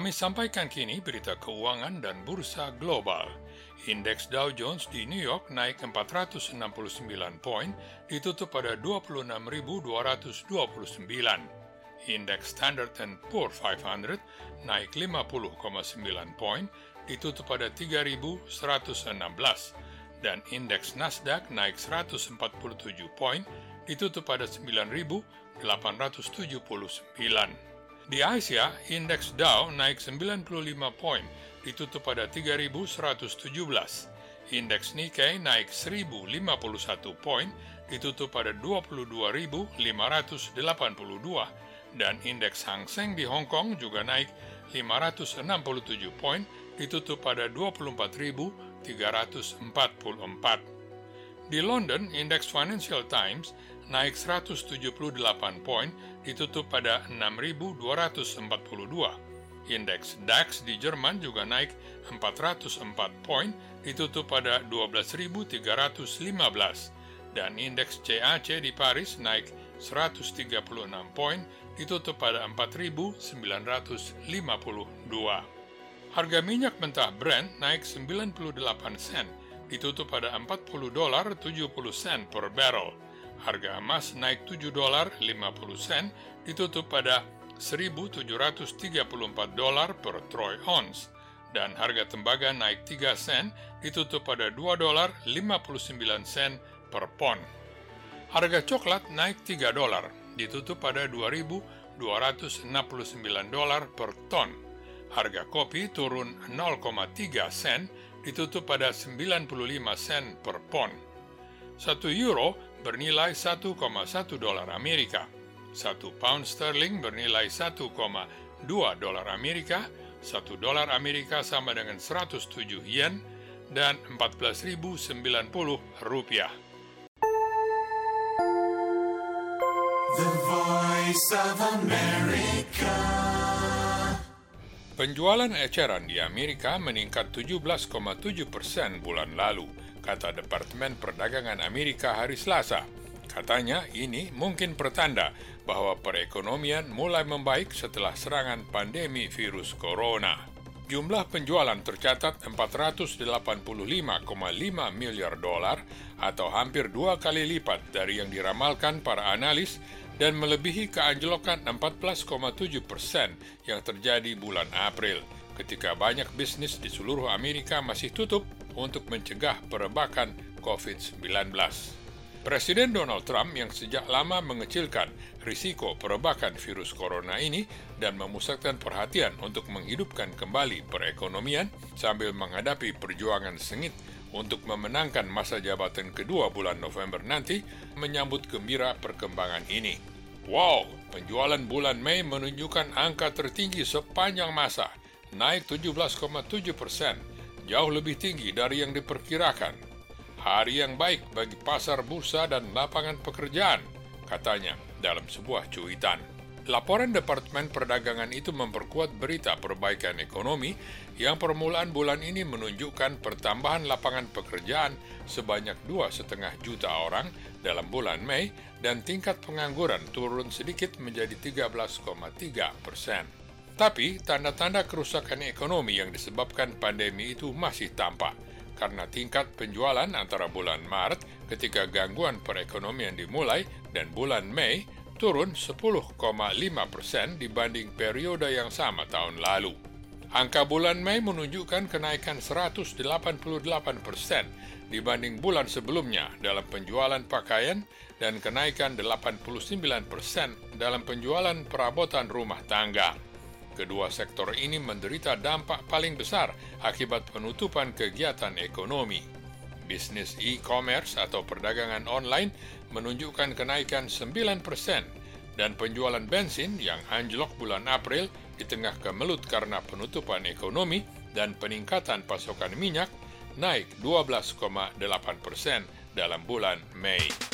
Kami sampaikan kini berita keuangan dan bursa global. Indeks Dow Jones di New York naik 469 poin, ditutup pada 26.229. Indeks Standard Poor 500 naik 50,9 poin, ditutup pada 3.116. Dan indeks Nasdaq naik 147 poin, ditutup pada 9.879. Di Asia, indeks Dow naik 95 poin, ditutup pada 3.117. Indeks Nikkei naik 1.051 poin, ditutup pada 22.582. Dan indeks Hang Seng di Hong Kong juga naik 567 poin, ditutup pada 24.344. Di London, indeks Financial Times naik 178 poin, ditutup pada 6.242. Indeks DAX di Jerman juga naik 404 poin, ditutup pada 12.315. Dan indeks CAC di Paris naik 136 poin, ditutup pada 4.952. Harga minyak mentah Brent naik 98 sen, ditutup pada 40 dolar 70 sen per barrel harga emas naik 7 dolar 50 sen ditutup pada 1.734 dolar per troy ounce dan harga tembaga naik 3 sen ditutup pada 2 dolar 59 sen per pon. Harga coklat naik 3 dolar ditutup pada 2.269 dolar per ton. Harga kopi turun 0,3 sen ditutup pada 95 sen per pon. 1 euro bernilai 1,1 dolar Amerika. Satu pound sterling bernilai 1,2 dolar Amerika, satu dolar Amerika sama dengan 107 yen, dan 14.090 rupiah. The Voice of America. Penjualan eceran di Amerika meningkat 17,7 persen bulan lalu kata Departemen Perdagangan Amerika hari Selasa. Katanya ini mungkin pertanda bahwa perekonomian mulai membaik setelah serangan pandemi virus corona. Jumlah penjualan tercatat 485,5 miliar dolar atau hampir dua kali lipat dari yang diramalkan para analis dan melebihi keanjlokan 14,7 persen yang terjadi bulan April ketika banyak bisnis di seluruh Amerika masih tutup untuk mencegah perebakan COVID-19. Presiden Donald Trump yang sejak lama mengecilkan risiko perebakan virus corona ini dan memusatkan perhatian untuk menghidupkan kembali perekonomian sambil menghadapi perjuangan sengit untuk memenangkan masa jabatan kedua bulan November nanti menyambut gembira perkembangan ini. Wow, penjualan bulan Mei menunjukkan angka tertinggi sepanjang masa, naik 17,7 persen jauh lebih tinggi dari yang diperkirakan. Hari yang baik bagi pasar bursa dan lapangan pekerjaan, katanya dalam sebuah cuitan. Laporan Departemen Perdagangan itu memperkuat berita perbaikan ekonomi yang permulaan bulan ini menunjukkan pertambahan lapangan pekerjaan sebanyak 2,5 juta orang dalam bulan Mei dan tingkat pengangguran turun sedikit menjadi 13,3 persen. Tapi tanda-tanda kerusakan ekonomi yang disebabkan pandemi itu masih tampak karena tingkat penjualan antara bulan Maret ketika gangguan perekonomian dimulai dan bulan Mei turun 10,5 persen dibanding periode yang sama tahun lalu. Angka bulan Mei menunjukkan kenaikan 188 persen dibanding bulan sebelumnya dalam penjualan pakaian dan kenaikan 89 persen dalam penjualan perabotan rumah tangga. Kedua sektor ini menderita dampak paling besar akibat penutupan kegiatan ekonomi. Bisnis e-commerce atau perdagangan online menunjukkan kenaikan 9% dan penjualan bensin yang anjlok bulan April di tengah kemelut karena penutupan ekonomi dan peningkatan pasokan minyak naik 12,8% dalam bulan Mei.